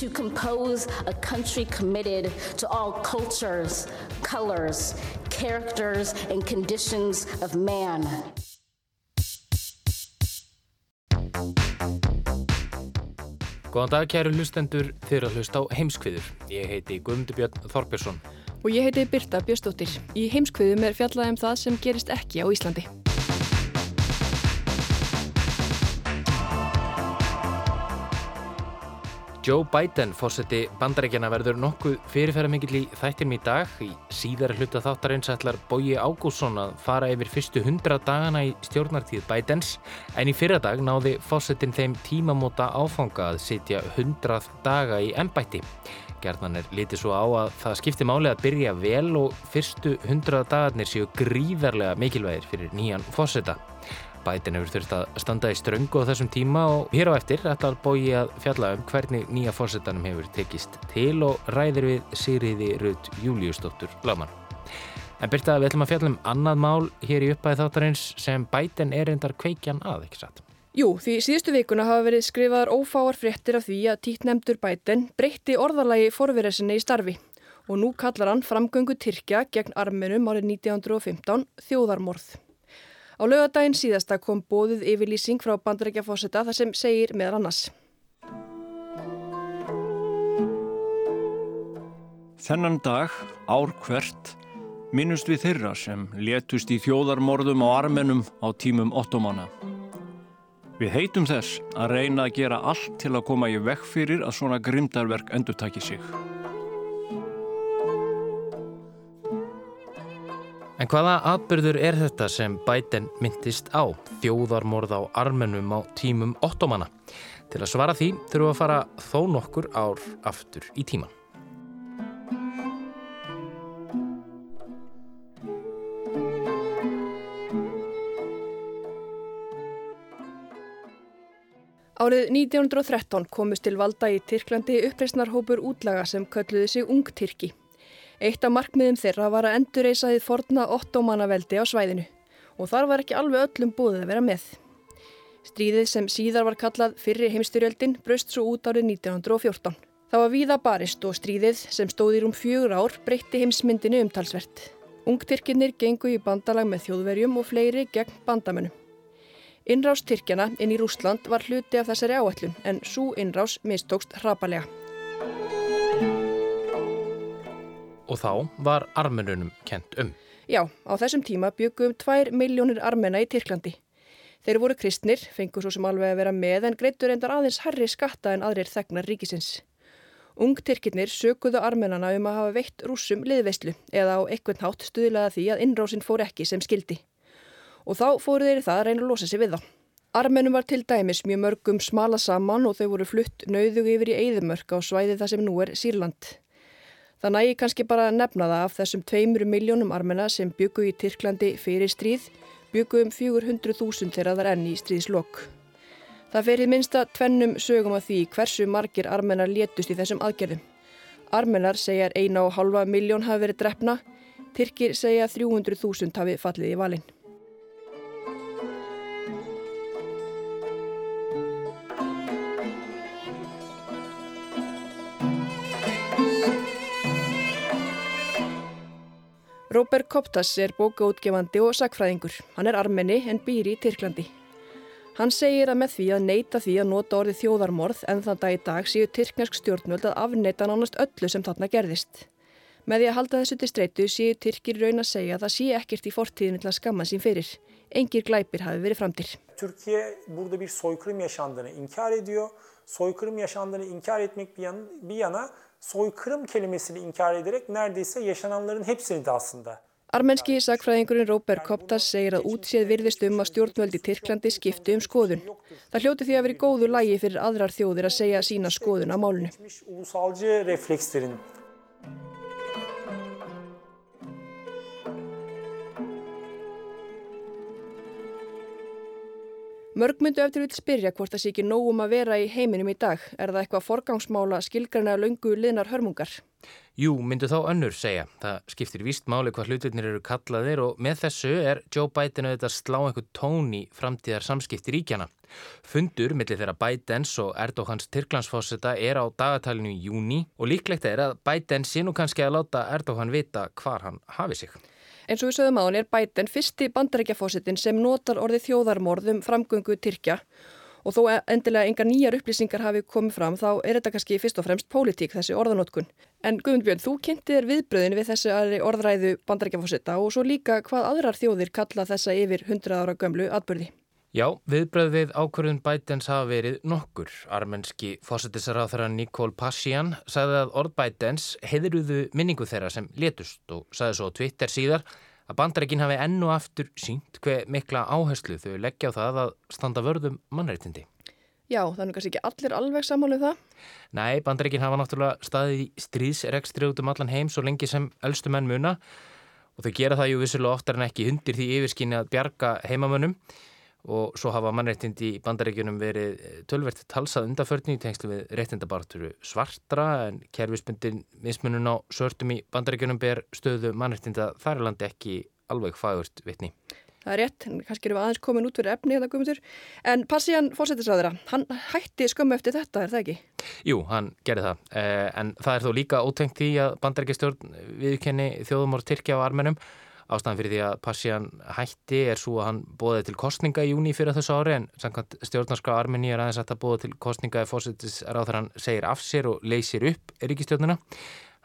To compose a country committed to all cultures, colors, characters, and conditions of man. Góðan dag kæru hlustendur þeirra hlust á heimskviður. Ég heiti Guðmundur Björn Þorbjörnsson. Og ég heiti Birta Björstóttir. Í heimskviðum er fjallað um það sem gerist ekki á Íslandi. Joe Biden, fósetti bandarækjana, verður nokkuð fyrirferðarmingill í þættinum í dag. Í síðara hluta þáttarins ætlar Bóji Ágússon að fara yfir fyrstu hundra dagana í stjórnartíð Bidens en í fyrra dag náði fósettin þeim tímamóta áfanga að sitja hundrað daga í ennbætti. Gerðan er litið svo á að það skiptir máli að byrja vel og fyrstu hundrað dagarnir séu gríðarlega mikilvægir fyrir nýjan fósetta. Biden hefur þurft að standa í ströngu á þessum tíma og hér á eftir ætlar bói að fjalla um hvernig nýja fórsetanum hefur tekist til og ræðir við Sigriði Rudd Júliusdóttur Lagmann. En byrta við ætlum að fjalla um annað mál hér í uppæði þáttarins sem Biden er endar kveikjan að, ekki satt? Jú, því síðustu vikuna hafa verið skrifaðar ófáar fréttir af því að títnemdur Biden breytti orðalagi forverðarsinni í starfi og nú kallar hann framgöngu Tyrkja gegn armenum árið 1915 þjóðarmorð. Á lögadaginn síðasta kom bóðið yfirlýsing frá bandarækjafósetta þar sem segir meðal annars. Þennan dag, ár hvert, minnust við þeirra sem letust í þjóðarmorðum á armenum á tímum ottomana. Við heitum þess að reyna að gera allt til að koma í vekk fyrir að svona grimdarverk endur taki sig. En hvaða atbyrður er þetta sem Biden myndist á þjóðarmorð á armenum á tímum ottomana? Til að svara því þurfum að fara þó nokkur ár aftur í tíman. Árið 1913 komust til valda í Tyrklandi uppreisnarhópur útlaga sem kölluði sig Ungtyrki. Eitt af markmiðum þeirra var að endurreysaðið forna ottomannaveldi á svæðinu og þar var ekki alveg öllum búið að vera með. Stríðið sem síðar var kallað fyrri heimstyrjöldin braust svo út árið 1914. Það var víða barist og stríðið sem stóði rúm fjögur ár breytti heimsmyndinu umtalsvert. Ungtyrkinir gengu í bandalag með þjóðverjum og fleiri gegn bandamönnum. Innrás Tyrkjana inn í Rúsland var hluti af þessari áætlun en svo innrás mistókst hrapalega. Og þá var armenunum kent um. Já, á þessum tíma byggum um 2 miljónir armena í Tyrklandi. Þeir voru kristnir, fengur svo sem alveg að vera með en greittur endar aðeins herri skatta en aðrir þegnar ríkisins. Ung Tyrkirnir sökuðu armenana um að hafa veitt rúsum liðveislu eða á ekkert hátt stuðlaða því að innrásin fór ekki sem skildi. Og þá fóru þeir það að reyna að losa sig við þá. Armenum var til dæmis mjög mörgum smala saman og þau voru flutt nauðug yfir í Eidumörk á svæði það sem nú er Sýrland. Það nægi kannski bara að nefna það af þessum tveimur miljónum armena sem byggu í Tyrklandi fyrir stríð, byggu um 400.000 þeirra þar enn í stríðslokk. Það ferið minsta tvennum sögum að því hversu margir armenar létust í þessum aðgerðum. Armenar segja eina og halva miljón hafi verið drefna, Tyrkir segja 300.000 hafi fallið í valin. Robert Koptas er bókaútgefandi og sakfræðingur. Hann er armenni en býr í Tyrklandi. Hann segir að með því að neyta því að nota orðið þjóðarmorð en þann dag í dag séu tyrknesk stjórnvöld að afneita nánast öllu sem þarna gerðist. Með því að halda þessu til streitu séu Tyrkir raun að segja að það sé ekkert í fortíðinu til að skamma sín fyrir. Engir glæpir hafi verið framtir. Türkiye burada bir soykırım yaşandığını inkar ediyor. Soykırım yaşandığını inkar etmek bir yana, bir yana soykırım kelimesini inkar ederek neredeyse yaşananların hepsini de aslında Armenski sagfræðingurinn Róber Koptas segir að útséð virðist um að stjórnvöldi Tyrklandi skiptu um skoðun. Það hljóti því að veri góðu lægi fyrir aðrar þjóðir að segja sína skoðun á málunu. Mörg myndu eftir vil spyrja hvort það sé ekki nógum að vera í heiminum í dag. Er það eitthvað forgangsmála skilgrana löngu liðnar hörmungar? Jú, myndu þá önnur segja. Það skiptir víst máli hvað hlutirnir eru kallaðir og með þessu er Joe Biden auðvitað slá einhver tón í framtíðar samskipti ríkjana. Fundur millir þeirra Bidens og Erdóhans Tyrklandsfósita er á dagatalinu í júni og líklegt er að Biden sé nú kannski að láta Erdóhan vita hvar hann hafi sig. Eins og við sögum á hann er Biden fyrsti bandarækjafósitin sem notar orði þjóðarmorðum framgöngu Tyrkja og þó endilega enga nýjar upplýsingar hafi komið fram þá er þetta kannski fyrst og fremst pólitík þessi orðanótkun. En Guðmundbjörn, þú kynntir viðbröðin við þessu orðræðu bandarækjafósita og svo líka hvað aðrar þjóðir kalla þessa yfir 100 ára gömlu atbyrði. Já, viðbröð við ákvörðun Bidens hafa verið nokkur. Armenski fósættisaráþara Nikol Pashian sagði að orð Bidens heiðruðu minningu þeirra sem letust og sagði svo Twitter síðar að bandarækin hafi ennu aftur sínt hver mikla áherslu þau leggja á það að standa vörðum mannreitindi. Já, þannig kannski ekki allir alveg samálu um það? Nei, bandarækin hafa náttúrulega staðið í stríðsrekstri út um allan heim svo lengi sem eldstu menn muna og þau gera það ju vissulega oftar en ekki hundir því yfirskinni að bjarga heimamönnum og svo hafa mannreittindi í bandarækjunum verið tölvert talsað undaförni í tengslu við réttindabarturu svartra en kerfisbundin mismunum á sörtum í bandarækjunum ber stöðu mannreittinda þar er landi ekki alveg fagurt vitni. Það er rétt, en kannski erum við aðeins komin út fyrir efni eða guðmundur, en Passian fórsættisræðira, hann hætti skömmu eftir þetta, er það ekki? Jú, hann gerði það, eh, en það er þó líka ótengt í að bandarækjastjórn viðkenni þjóðumór Tyrkja á armenum Ástæðan fyrir því að Passian hætti er svo að hann bóði til kostninga í júni fyrir þessu ári en samkvæmt stjórnarska Armeni er aðeins að það bóði til kostninga ef fósittisráður hann segir af sér og leysir upp ríkistjórnuna.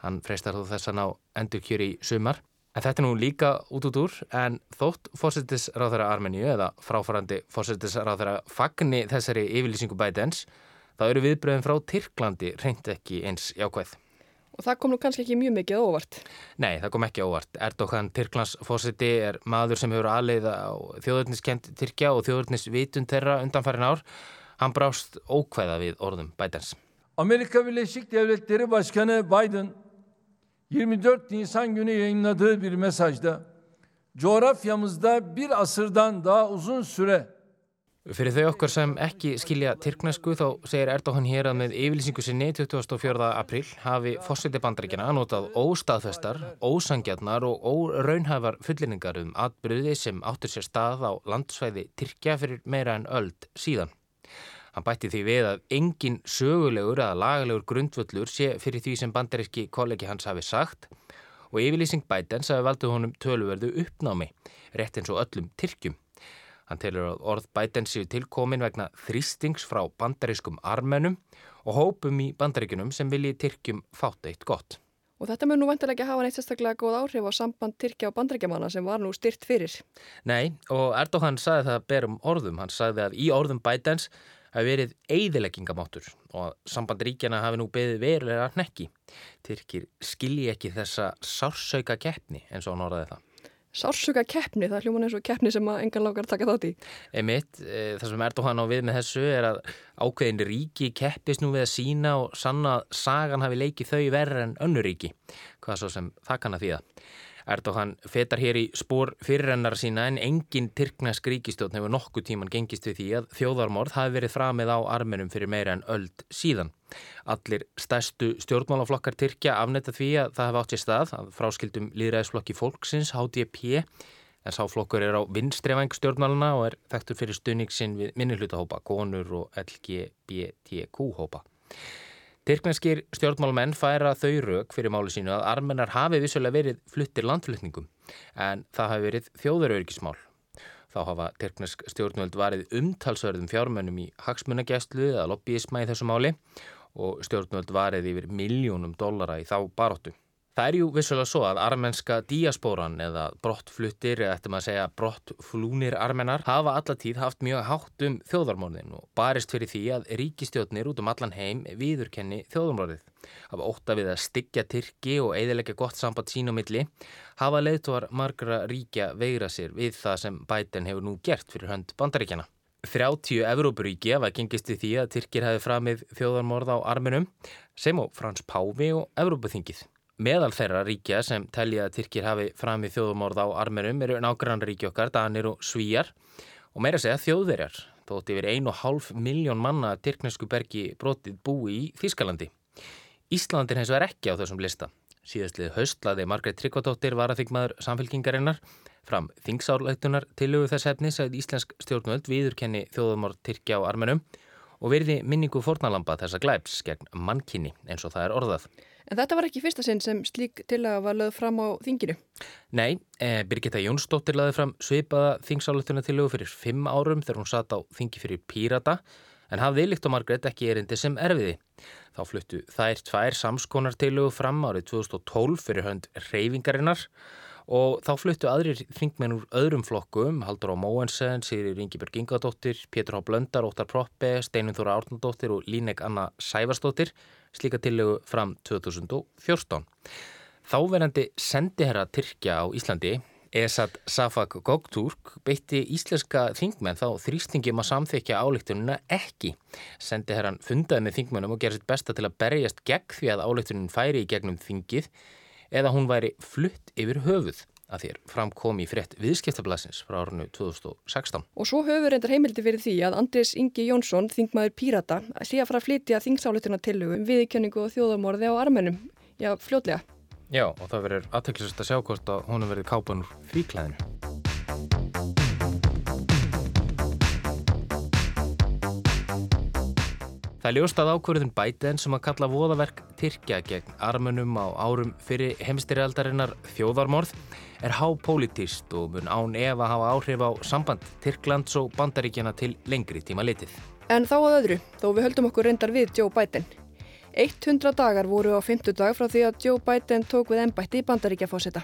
Hann freistar þó þess að ná endurkjöri í sumar. En þetta er nú líka út út úr en þótt fósittisráðara Armeníu eða fráfarandi fósittisráðara fagni þessari yfirlýsingu bætens þá eru viðbröðin frá Tyrklandi reynd ekki eins jákvæð. Og það kom nú kannski ekki mjög mikið óvart. Nei, það kom ekki óvart. Erdogan Tyrklands fósiti er maður sem hefur aðleiða á þjóðurniskent Tyrkja og þjóðurnisvitund þeirra undanfærin ár. Hann brást ókvæða við orðum Bidens. Amerika Birleşik Devletleri Başkanı Biden 24 Nisan günü yayınladığı bir mesajda coğrafyamızda bir asırdan daha uzun süre Fyrir þau okkar sem ekki skilja Tyrknesku þá segir Erdogan hér að með yfirlýsingu sinni 24. apríl hafi fórseti bandaríkjana notað óstaðfestar, ósangjarnar og óraunhæfar fullinningar um atbyrði sem áttur sér stað á landsvæði Tyrkja fyrir meira en öld síðan. Hann bætti því við að engin sögulegur eða lagalegur grundvöllur sé fyrir því sem bandaríski kollegi hans hafi sagt og yfirlýsing Bidens hafi valdið honum töluverðu uppnámi, rétt eins og öllum Tyrkjum. Hann telur að orð bæten séu tilkomin vegna þrýstings frá bandarískum armennum og hópum í bandaríkunum sem vilji Tyrkjum fátt eitt gott. Og þetta mun nú vantilega hafa neitt sérstaklega góð áhrif á samband Tyrkja og bandaríkjamanna sem var nú styrt fyrir. Nei, og Erdogan saði það berum orðum. Hann saði að í orðum bætens hafi verið eigðileggingamáttur og að sambandríkjana hafi nú beðið verulega hnekki. Tyrkir skilji ekki þessa sársauka keppni eins og hann orðaði það. Sársuga keppni, það hljóman eins og keppni sem að engan lágar taka þátt í. Emitt, e, það sem Erdogan á við með þessu er að ákveðin ríki keppist nú við að sína og sanna að sagan hafi leikið þau verður en önnu ríki. Hvað svo sem það kann að að. Erdogan fetar hér í spór fyrirrennar sína en engin tyrknesk ríkistjóðn hefur nokkuð tíman gengist við því að þjóðarmorð hafi verið framið á armenum fyrir meira en öld síðan. Allir stærstu stjórnmálaflokkar Tyrkja afnetta því að það hefði átt sér stað að fráskildum líðræðisflokki fólksins HDP en sáflokkur er á vinstrevæng stjórnmáluna og er þekktur fyrir stunningsin við minnihlutahópa, konur og LGBTQ hópa. Tyrkneskir stjórnmálmenn færa þau rauk fyrir máli sínu að armennar hafi vissulega verið fluttir landflutningum en það hafi verið þjóðarauðgismál. Þá hafa Tyrknesk stjórnvöld varið umtalsverðum fjármönnum í hagsmunagæstlu eða lobbyisma í þessu máli og stjórnvöld varið yfir miljónum dollara í þá baróttu. Það er jú vissulega svo að armenska díaspóran eða brottfluttir eða eftir maður að segja brottflúnir armenar hafa allatíð haft mjög hátt um þjóðarmorðin og barist fyrir því að ríkistjóðnir út um allan heim viðurkenni þjóðarmorðið. Hafa óta við að styggja Tyrki og eiðilegja gott samband sín og milli hafa leiðtóar margra ríkja veira sér við það sem Biden hefur nú gert fyrir hönd bandaríkjana. 30 Evrópuríki hafa gengist við því að Tyrkir hefði framið þjóðarmorð á armenum sem og Frans Pávi og Evrópuþingið. Meðal þeirra ríkja sem telja að Tyrkir hafi framið þjóðumorð á armerum eru nágrann ríki okkar, Danir og Svíjar og meira segja þjóðverjar, þótt yfir 1,5 miljón manna tyrknesku bergi brotið búi í Þískalandi. Íslandin hins vegar ekki á þessum lista. Síðastlið haustlaði Margreit Tryggvadóttir var að þingmaður samfélkingarinnar fram þingsárleitunar til auðu þess hefnis að Íslensk stjórnvöld viðurkenni þjóðumorð Tyrkja á armenum og verði minningu fornalamba þessa glæps gegn mannkynni eins og það er orðað. En þetta var ekki fyrsta sinn sem slík tillaga var lögð fram á þinginu? Nei, eh, Birgitta Jónsdóttir laði fram svipaða þingsáletuna til lögu fyrir fimm árum þegar hún satt á þingi fyrir Pírata en hafði líkt og Margreit ekki erindi sem erfiði. Þá fluttu þær tvær samskonar til lögu fram árið 2012 fyrir hönd reyfingarinnar og þá fluttu aðrir þingmenn úr öðrum flokkum, Haldur á Móensen, Sigri Ringibjörg Ingadóttir, Pétur Há Blöndar, Óttar Proppe, Steinun Þóra Árnaldóttir og Línek Anna Sævarsdóttir slíka tillögu fram 2014. Þáverandi sendiherra Tyrkja á Íslandi, Esad Safak Gokturk, beitti íslenska þingmenn þá þrýstingjum að samþykja álíktununa ekki. Sendiherran fundaði með þingmennum og gerði sitt besta til að berjast gegn því að álíktunin færi í gegnum þingið eða hún væri flutt yfir höfuð að þér framkom í frétt viðskiptablasins frá árunnu 2016. Og svo höfur reyndar heimildi fyrir því að Andris Ingi Jónsson, þingmaður Pírata, sé að fara að flytja þingsáleituna tillögu um viðkjöningu og þjóðamorði á armennum. Já, fljótlega. Já, og það verður aðtöklusast að sjá hvort að honum verður kápan úr fríklæðinu. Það er ljóst að ákverðin Biden sem að kalla voðaverk Tyrkja gegn armunum á árum fyrir heimstyrjaldarinnar þjóðarmorð er hápolítist og mun án ef að hafa áhrif á samband Tyrklands og bandaríkjana til lengri tíma litið. En þá að öðru, þó við höldum okkur reyndar við Joe Biden. 100 dagar voru á 50 dag frá því að Joe Biden tók við ennbætti í bandaríkjafósita.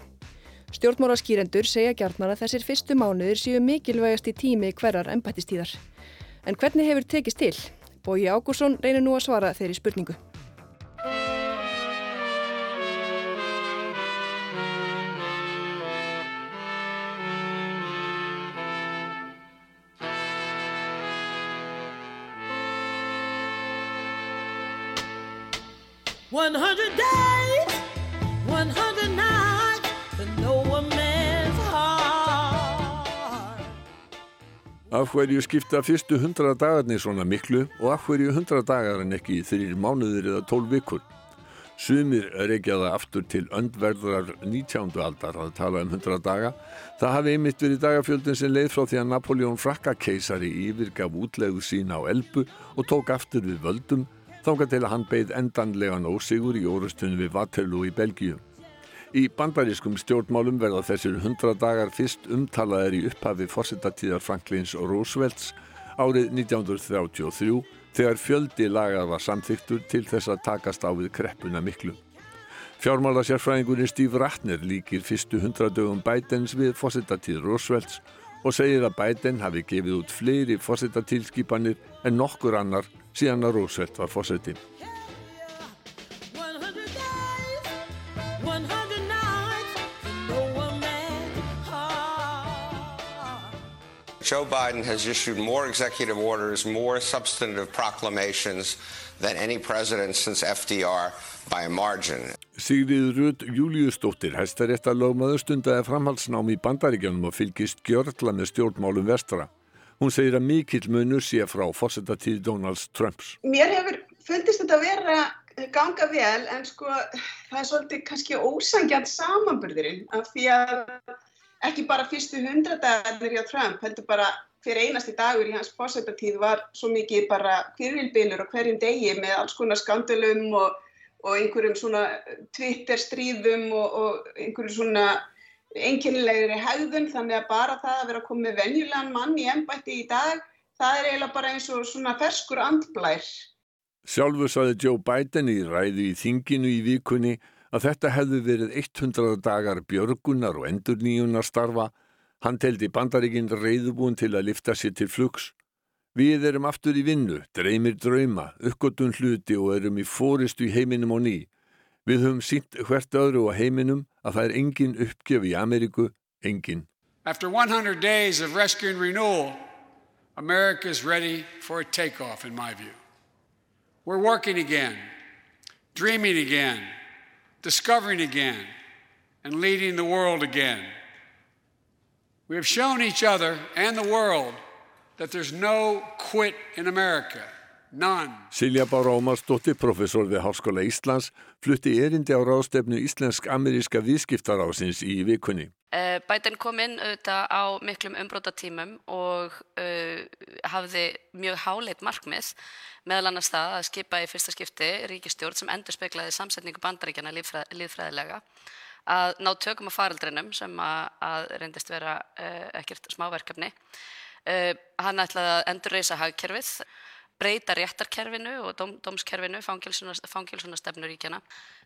Stjórnmálaskýrendur segja gjarnar að þessir fyrstu mánuðir séu mikilvægast í tími hverjar ennbættistíðar. En hvernig hefur tekist til? Bói Ágúrsson reynir nú að svara þeirri spurningu. Af hverju skipta fyrstu hundra dagarnir svona miklu og af hverju hundra dagar en ekki þrýr mánuðir eða tól vikur? Sumir reykjaða aftur til öndverðrar 19. aldar að tala um hundra daga. Það hafi einmitt verið dagafjöldin sem leið frá því að Napoleon frakkakeisari yfirgaf útlegu sína á Elbu og tók aftur við völdum þángar til að hann beigð endanlegan ósigur í orustunum við Waterloo í Belgíu. Í bandarískum stjórnmálum verða þessir hundra dagar fyrst umtalaðir í upphafi fórsetatíðar Franklins Roosevelts árið 1933 þegar fjöldi lagað var samþyktur til þess að takast á við kreppuna miklu. Fjármálasérfræðingurinn Steve Ratner líkir fyrstu hundradögum Bidens við fórsetatíð Roosevelts og segir að Biden hafi gefið út fleiri fórsetatíðskipanir en nokkur annar síðan að Roosevelt var fórseti. Joe Biden has issued more executive orders, more substantive proclamations than any president since FDR by a margin. Sigriður Rudd Júliusdóttir, hæstaréttar lögmaður stundaði framhaldsnám í bandaríkjanum og fylgist gjörla með stjórnmálum vestra. Hún segir að mikill munur sé frá fórsetatíð Donalds Trumps. Mér hefur fundist þetta að vera ganga vel en sko það er svolítið kannski ósangjant samanburðurinn af því að ekki bara fyrstu hundradagarnir hjá Trump, heldur bara hver einasti dagur í hans fórsetatíð var svo mikið bara kvirvilbilur og hverjum degi með alls konar skandalum og, og einhverjum svona Twitter stríðum og, og einhverjum svona einkennilegri hegðun þannig að bara það að vera að koma með venjulegan mann í ennbætti í dag, það er eiginlega bara eins og svona ferskur andblær. Sjálfur saði Joe Biden í ræðu í þinginu í vikunni að þetta hefði verið 100 dagar björgunar og endurníunar starfa. Hann teldi bandaríkinn reyðubúin til að lifta sér til flugs. Við erum aftur í vinnu, dreymir drauma, uppgötun hluti og erum í fóristu í heiminum á ný. Við höfum sínt hvert öðru á heiminum að það er engin uppgjöf í Ameríku, engin. After 100 days of rescue and renewal, America is ready for a takeoff, in my view. We're working again, dreaming again, discovering again, and leading the world again. We have shown each other and the world that there's no quit in America. None. Silja Bára Ómarsdóttir, professor við Háskóla Íslands, flutti erindi á ráðstefnu Íslensk-Ameríska viðskiptarásins í vikunni. Uh, Biden kom inn auðvitað á miklum umbrótatímum og uh, hafði mjög háleit markmið meðal annars það að skipa í fyrsta skipti ríkistjórn sem endur speklaði samsetningu bandaríkjana líffræð, líffræðilega að ná tökum á faraldrinum sem að, að reyndist vera uh, ekkert smáverkefni. Hann ætlaði að endur reysa hagkerfið breyta réttarkerfinu og dóm, dómskerfinu, fangilsunastefnu ríkjana,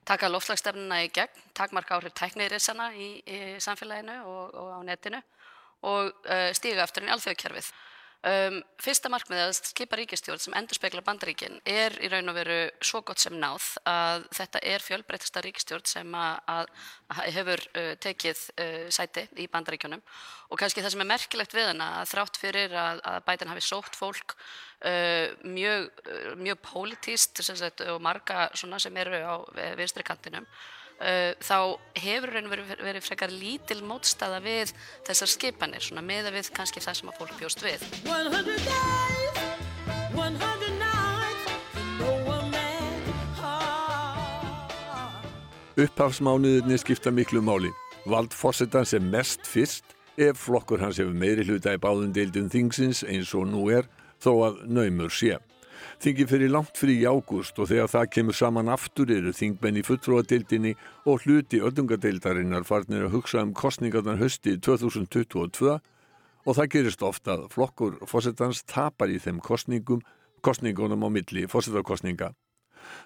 taka loftslagsstefnuna í gegn, takmarka áhrif tækniðrissana í, í samfélaginu og, og á netinu og uh, stíga inn í alþjóðkerfið. Um, fyrsta markmiðið að skipa ríkistjórn sem endur spekla bandaríkin er í raun og veru svo gott sem náð að þetta er fjölbreytasta ríkistjórn sem að, að hefur uh, tekið uh, sæti í bandaríkjunum. Og kannski það sem er merkilegt við hana að þrátt fyrir að, að Biden hafi sótt fólk uh, mjög, mjög pólitíst og marga sem eru á vinstri kantinum Uh, þá hefur verið, verið frekar lítil mótstaða við þessar skipanir, svona meða við kannski það sem að fólk bjóst við. Days, Upphafsmánuðinni skipta miklu máli. Vald fórsetan sem mest fyrst ef flokkur hans hefur meiri hluta í báðum deildum þingsins eins og nú er þó að naumur sé. Þingi fyrir langt frí í ágúst og þegar það kemur saman aftur eru þingmenn í fulltrúadeildinni og hluti öldungadeildarinnar farnir að hugsa um kostningarnar hösti 2022 og það gerist ofta að flokkur fósettans tapar í þeim kostningum, kostningunum á milli fósettarkostninga.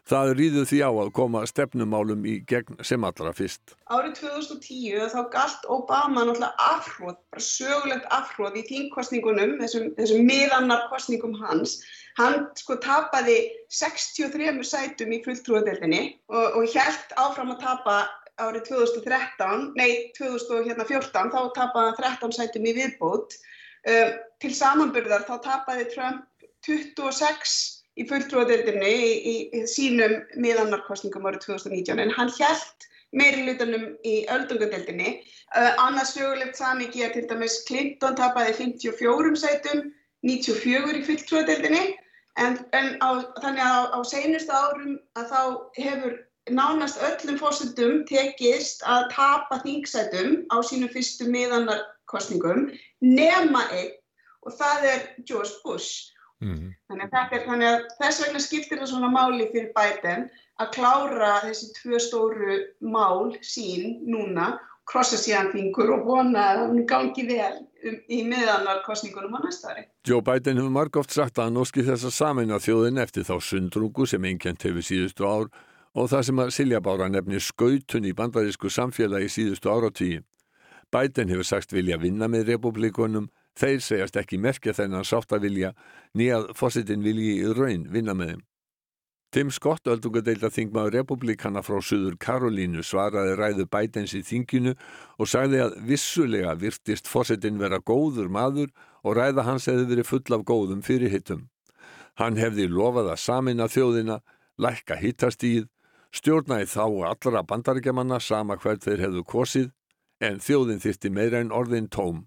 Það rýður því á að koma stefnumálum í gegn sem allra fyrst. Árið 2010 þá galt Obama náttúrulega afhróð, bara sögulegt afhróð í þingkostningunum, þessum, þessum miðannar kostningum hans. Hann sko tapaði 63 sætum í fulltrúadeildinni og, og held áfram að tapa árið 2013, nei 2014, þá tapaði hann 13 sætum í viðbót. Um, til samanburðar þá tapaði Trump 26 í fulltrúadeildinni í, í, í sínum miðannarkostningum árið 2019 en hann held meiri hlutunum í öldungadeildinni. Uh, annars sögulegt samiki er til dæmis Clinton tapaði 54 sætum, 94 í fulltrúadeildinni en, en á, þannig að á, á seinustu árum að þá hefur nánast öllum fórsendum tekist að tapa þingsætum á sínum fyrstu miðannarkostningum nema einn og það er George Bush. Mm. Þannig, að er, þannig að þess vegna skiptir það svona máli fyrir Biden að klára þessi tvö stóru mál sín núna, krossa síðan fingur og vona að hann gangi vel um, í miðanarkostningunum á næsta ári. Joe Biden hefur margóft sagt að hann óski þess að samina þjóðin eftir þá sundrungu sem einkjent hefur síðustu ár og það sem að Silja Bára nefnir skautun í bandarísku samfélagi síðustu áratíi. Biden hefur sagt vilja vinna með republikunum Þeir segjast ekki merkja þennan sáttavilja nýjað fósittin vilji í raun vinna með þeim. Tim Scott, öldungadeilda þingmaður republikana frá Suður Karolínu svaraði ræðu bætens í þinginu og sagði að vissulega virtist fósittin vera góður maður og ræða hans hefði verið full af góðum fyrirhittum. Hann hefði lofað að samina þjóðina, lækka hittastíð, stjórnaði þá allra bandaríkjamanna sama hvert þeir hefðu kosið en þjóðin þyrti meira en orðin tóm.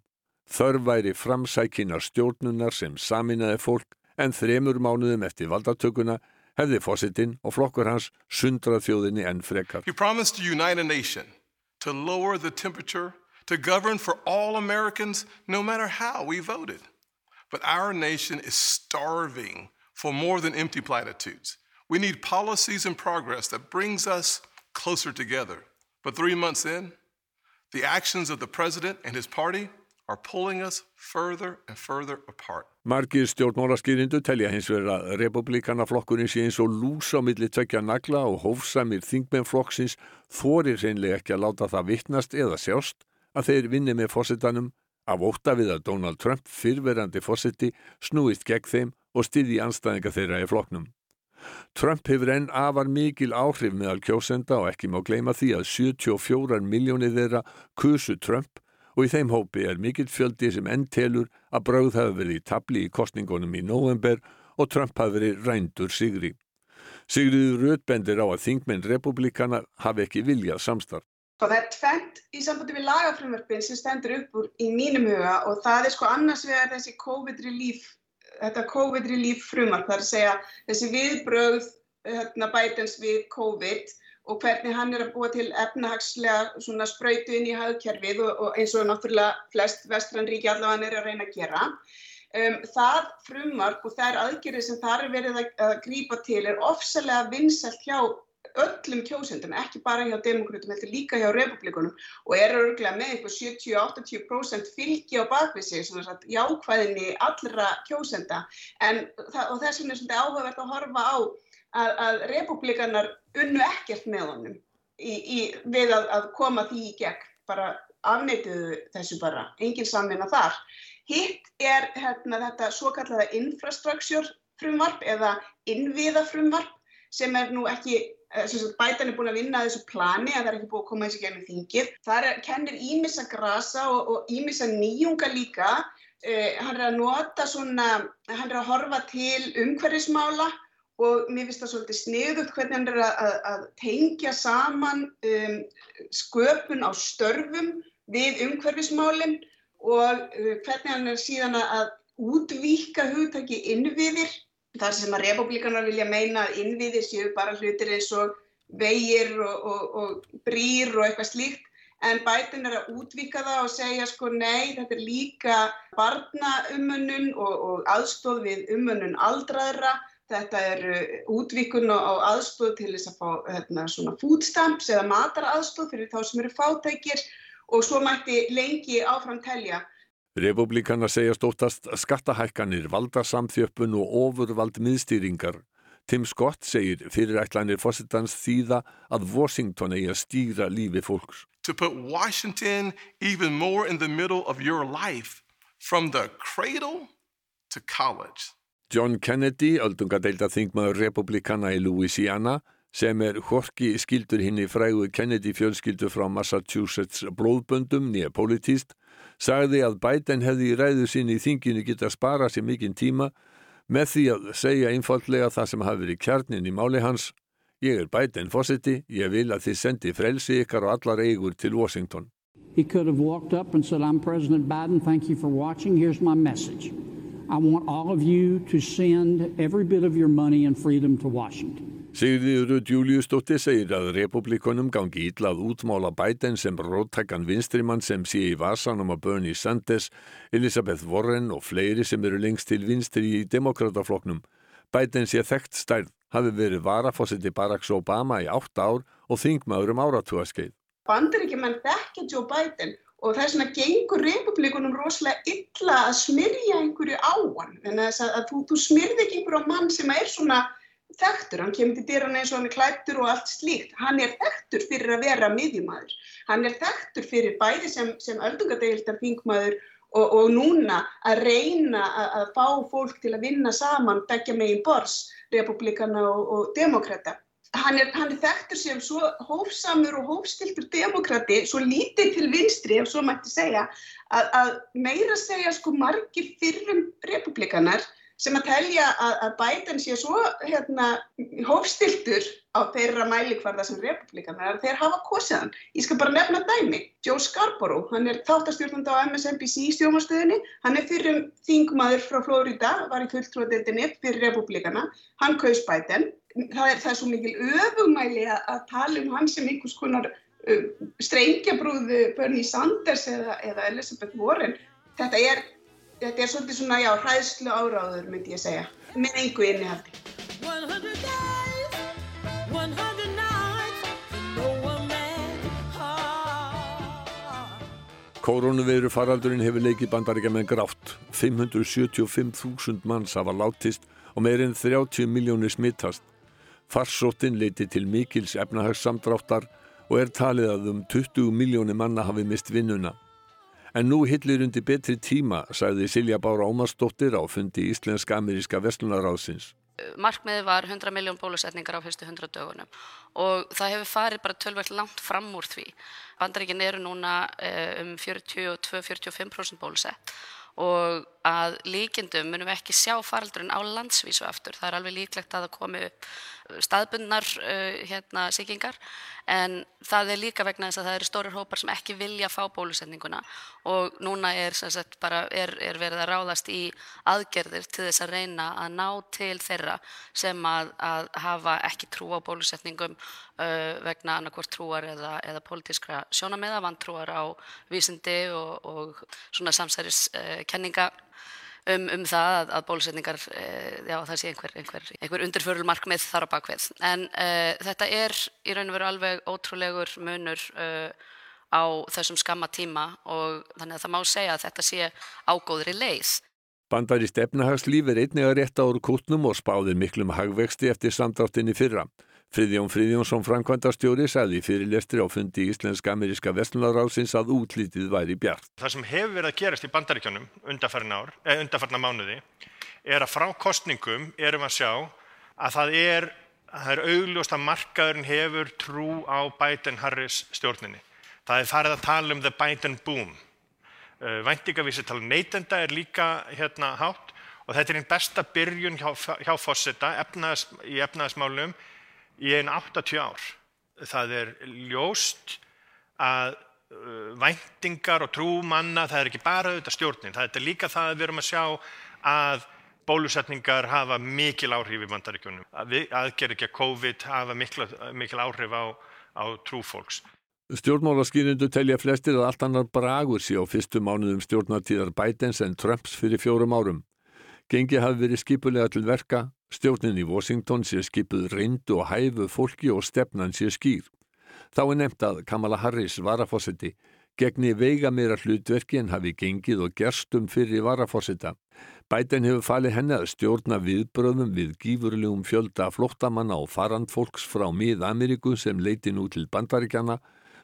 Þörf væri framsækinar stjórnunar sem saminaði fólk en þremur mánuðum eftir valdatökuna hefði fósitinn og flokkur hans sundrað þjóðinni enn frekar. He promised to unite a nation, to lower the temperature, to govern for all Americans no matter how we voted. But our nation is starving for more than empty platitudes. We need policies and progress that brings us closer together. But three months in, the actions of the president and his party further further. Margir stjórnmálaskýrindu telja hins vegar að republikanaflokkurinn sé eins og lús á milli tvekja nagla og hófsamir þingmennflokksins þorir reynlega ekki að láta það vittnast eða sjást að þeir vinni með fórsetanum af ótta við að Donald Trump fyrverandi fórseti snúist gegn þeim og styði anstæðinga þeirra í flokknum. Trump hefur enn afar mikil áhrif meðal kjósenda og ekki má gleyma því að 74 miljónir þeirra kusu Trump og í þeim hópi er mikill fjöldi sem enn telur að brauð hafi verið í tabli í kostningunum í november og Trump hafi verið rændur sigri. Sigriður Röðbendir á að þingmenn republikana hafi ekki viljað samstarf. Og það er tvent í sambandi við lagafrumverfin sem stendur upp úr í mínum huga og það er sko annars vegar þessi COVID-relief, þetta COVID-relief frumvarp, það er að segja þessi viðbröð hérna, bætens við COVID og hvernig hann er að búa til efnahagslega spröytu inn í hagkerfið og, og eins og náttúrulega flest vestrann ríki allavega er að reyna að gera. Um, það frumvarp og þær aðgerið sem þar er verið að, að grípa til er ofsalega vinsalt hjá öllum kjósendum, ekki bara hjá demokrátum, heldur líka hjá republikunum og er örgulega með einhver 70-80% fylgi á bakvið sig, svona sagt, jákvæðinni allra kjósenda en, og þess vegna er svona áhugavert að horfa á að, að republikanar unnu ekkert með honum í, í, við að, að koma því í gegn, bara afneituðu þessu bara, engin samvinna þar. Hitt er hérna, þetta svo kallaða infrastructure frumvarp eða innviða frumvarp sem er nú ekki, bætan er búin að vinna að þessu plani að það er ekki búin að koma þessu gennum þingið. Það kennir ímissa grasa og ímissa nýjunga líka. Uh, hann er að nota svona, hann er að horfa til umhverfismála og mér finnst það svolítið sniðugt hvernig hann er að, að, tengja saman um, sköpun á störfum við umhverfismálinn og uh, hvernig hann er síðan að útvíka hugtaki innviðir. Þar sem að republikanar vilja meina að innviðir séu bara hlutir eins og vegir og, og, og brýr og eitthvað slíkt. En bætin er að útvíka það og segja sko nei þetta er líka barnaumönnun og, og aðstóð við umönnun aldraðra Þetta er útvíkun og aðstóð til þess að fá hérna, svona food stamps eða mataraðstóð fyrir þá sem eru fátækir og svo mætti lengi áfram telja. Republikanar segja stóttast skattahækkanir, valdarsamþjöppun og ofurvald miðstýringar. Tim Scott segir fyrirætlanir fósittans þýða að Washington eigi að stýra lífi fólks. To put Washington even more in the middle of your life from the cradle to college. John Kennedy, öldungadeilda þingmaður republikana í Louisiana, sem er horki skildur hinn í frægu Kennedy fjölskyldu frá Massachusetts blóðböndum nýja politíst, sagði að Biden hefði í ræðu sinni í þinginu geta spara sér mikinn tíma með því að segja einfallega það sem hafi verið kjarnin í máli hans. Ég er Biden fósiti, ég vil að þið sendi frelsi ykkar og allar eigur til Washington. He could have walked up and said, I'm President Biden, thank you for watching, here's my message. I want all of you to send every bit of your money and freedom to Washington. Sigriður Júliusdóttir segir að republikonum gangi ítlað útmála Biden sem róttækan vinstrimann sem sé í vasanum að Bernie Sanders, Elizabeth Warren og fleiri sem eru lengst til vinstri í demokratafloknum. Biden sé þekkt stærð, hafi verið varafósiti Barack Obama í átt ár og þingmaður um áratúaskeið. Bandaríkjumenn þekkja Joe Biden og það er svona gengur republikunum rosalega illa að smyrja einhverju á hann. En þess að, að þú, þú smyrði ekki einhverju mann sem er svona þekktur, hann kemur til dyrana eins og hann er klættur og allt slíkt, hann er þekktur fyrir að vera miðjumæður, hann er þekktur fyrir bæði sem, sem öldungadeildar þingmaður og, og núna að reyna að, að fá fólk til að vinna saman begja megin bors, republikana og, og demokrata hann er, hann er þekktur sem svo hófsamur og hófstiltur demokrati, svo lítið til vinstri ef svo mætti segja, að, að meira segja sko margir fyrrum republikanar sem að telja að, að Biden sé svo hérna, hófstiltur á þeirra mælikvarða sem republikanar að þeir hafa kosiðan. Ég skal bara nefna dæmi. Joe Scarborough, hann er þáttastjórnandi á MSNBC stjómastöðinni, hann er fyrir þingmaður frá Florida, var í fulltrúadeildinni fyrir republikana, hann kaus Biden. Það er, það er svo mikil öfumæli að, að tala um hann sem einhvers konar uh, strengjabrúðu Bernie Sanders eða, eða Elizabeth Warren. Þetta er þetta er svolítið svona, já, hræðslu áráður, myndi ég segja, með einhver innihaldi. Koronaviru faraldurinn hefur leikið bandaríkja með grátt. 575.000 manns hafa látist og meirinn 30 miljónir smittast. Farsóttin leiti til mikils efnahagssamdráttar og er talið að um 20 miljónir manna hafi mist vinnuna. En nú hillir undir betri tíma, sagði Silja Bára Ómarsdóttir á fundi Íslensk-Ameríska Vestlunaráðsins. Markmiðið var 100 miljón bólusetningar á fyrstu 100 dögunum og það hefur farið bara tölvægt langt fram úr því. Bandaríkin eru núna um 42-45% bólusett og að líkindum munum við ekki sjá faraldurinn á landsvísu aftur. Það er alveg líklegt að það komi upp staðbundnar uh, hérna, síkingar en það er líka vegna þess að það eru stórir hópar sem ekki vilja fá bólusetninguna og núna er, sagt, er, er verið að ráðast í aðgerðir til þess að reyna að ná til þeirra sem að, að hafa ekki trú á bólusetningum uh, vegna annarkvort trúar eða, eða pólitískra sjónameða, vantrúar á vísindi og, og svona samsæris uh, um, um það að, að bólusetningar, uh, já það sé einhver, einhver, einhver undirförulmarkmið þar á bakvið. En uh, þetta er í raun og veru alveg ótrúlegur munur uh, á þessum skamma tíma og þannig að það má segja að þetta sé ágóðri leið. Bandarist efnahagslíf er einnig að rétta úr kútnum og spáðir miklum hagvexti eftir samdráttinni fyrra. Friðjón Friðjónsson Frankvæntarstjóri sagði í fyrirlestri á fundi Íslensk-Ameríska Vestlunaráðsins að útlítið væri bjart. Það sem hefur verið að gerast í bandaríkjónum eh, undarfarna mánuði er að frá kostningum erum að sjá að það er, það er augljóst að markaðurinn hefur trú á Biden-Harris stjórninni. Það er farið að tala um the Biden boom. Væntingavísitala neytenda er líka hérna hátt og þetta er einn besta byrjun hjá, hjá fósita í efnaðasmálum í einu 80 ár. Það er ljóst að uh, væntingar og trúmanna, það er ekki bara auðvitað stjórnin, það er líka það að við erum að sjá að bólusetningar hafa mikil áhrif í bandaríkjunum. Að aðgerð ekki að COVID hafa mikil, mikil áhrif á, á trúfólks. Stjórnmálaskýrindu telja flestir að allt annar bragur sé á fyrstu mánuðum stjórnatíðar Bidens en Trumps fyrir fjórum árum. Gengi hafi verið skipulega til verka, stjórnin í Washington sé skipuð reyndu og hæfu fólki og stefnan sé skýr. Þá er nefnt að Kamala Harris varafósiti gegni veiga meira hlutverki en hafi gengið og gerstum fyrir varafósita. Biden hefur falið henni að stjórna viðbröðum við gífurlegum fjölda flóttamanna og farandfólks frá mið-Ameríku sem leiti nú til bandaríkjana.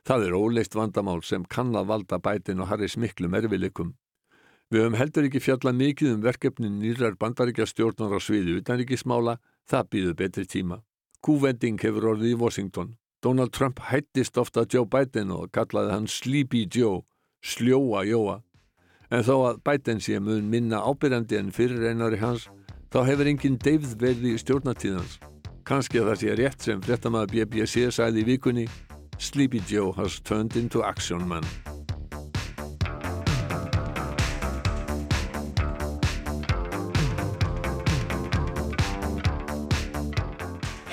Það er óleist vandamál sem kann að valda Biden og Harris miklum erfileikum. Við höfum heldur ekki fjallað mikið um verkefnin nýrar bandaríkja stjórnar á sviði utanríkismála, það býður betri tíma. Kúvending hefur orðið í Washington. Donald Trump hættist ofta Joe Biden og kallaði hann Sleepy Joe, sljóa Jóa. En þó að Biden sé mun minna ábyrjandi en fyrir einari hans, þá hefur enginn deyfð verði í stjórnatíðans. Kanski að það sé rétt sem fréttamaður BBC sæði í vikunni, Sleepy Joe has turned into action man.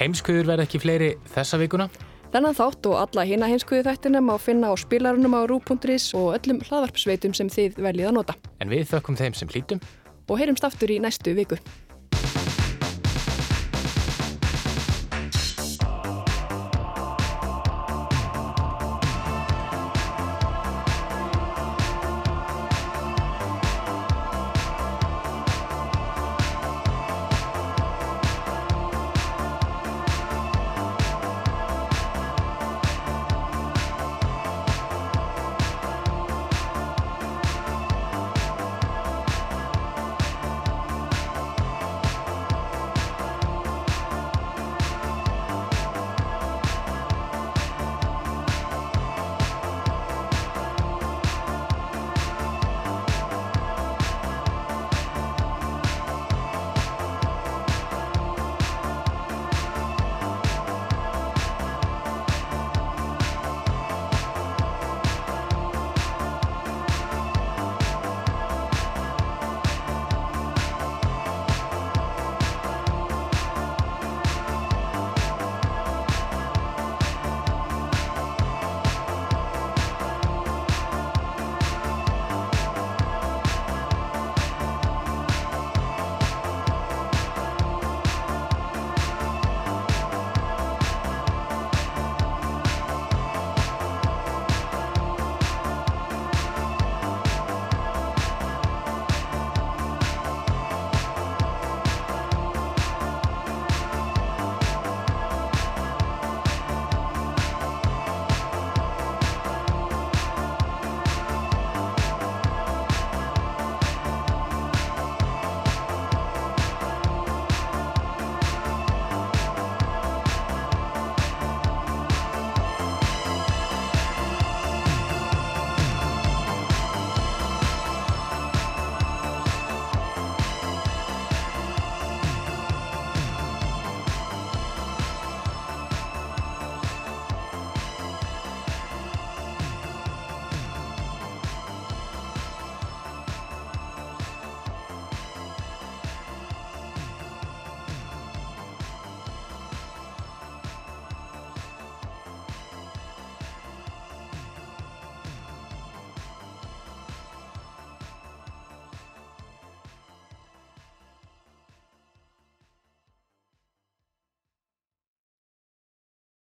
Heimskuður verð ekki fleiri þessa vikuna. Þennan þátt og alla hina heimskuðu þættina má finna á spilarunum á rú.is og öllum hlaðvarpsveitum sem þið veljið að nota. En við þökkum þeim sem hlítum. Og heyrumst aftur í næstu viku.